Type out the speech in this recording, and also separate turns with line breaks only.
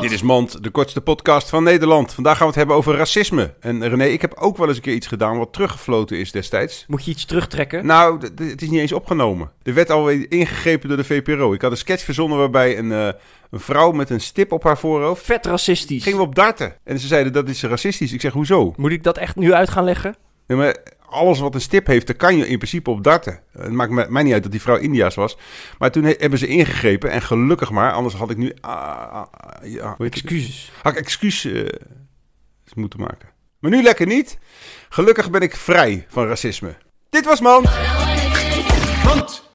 Dit is Mand, de kortste podcast van Nederland. Vandaag gaan we het hebben over racisme. En René, ik heb ook wel eens een keer iets gedaan wat teruggefloten is destijds.
Moet je iets terugtrekken?
Nou, het is niet eens opgenomen. Er werd alweer ingegrepen door de VPRO. Ik had een sketch verzonnen waarbij een, eh, een vrouw met een stip op haar voorhoofd...
Vet racistisch.
Gingen we op darten. En ze zeiden dat is racistisch. Ik zeg, hoezo?
Moet ik dat echt nu uit gaan leggen?
Nee, maar alles wat een stip heeft, daar kan je in principe op darten. Het maakt me- mij niet uit dat die vrouw Indiaas was. Maar toen he- hebben ze ingegrepen. En gelukkig maar, anders had ik nu... ah, ah, ah, ja?
Excuses.
Had ik excuus eh, moeten maken. Maar nu lekker niet. Gelukkig ben ik vrij van racisme. Dit was Mand.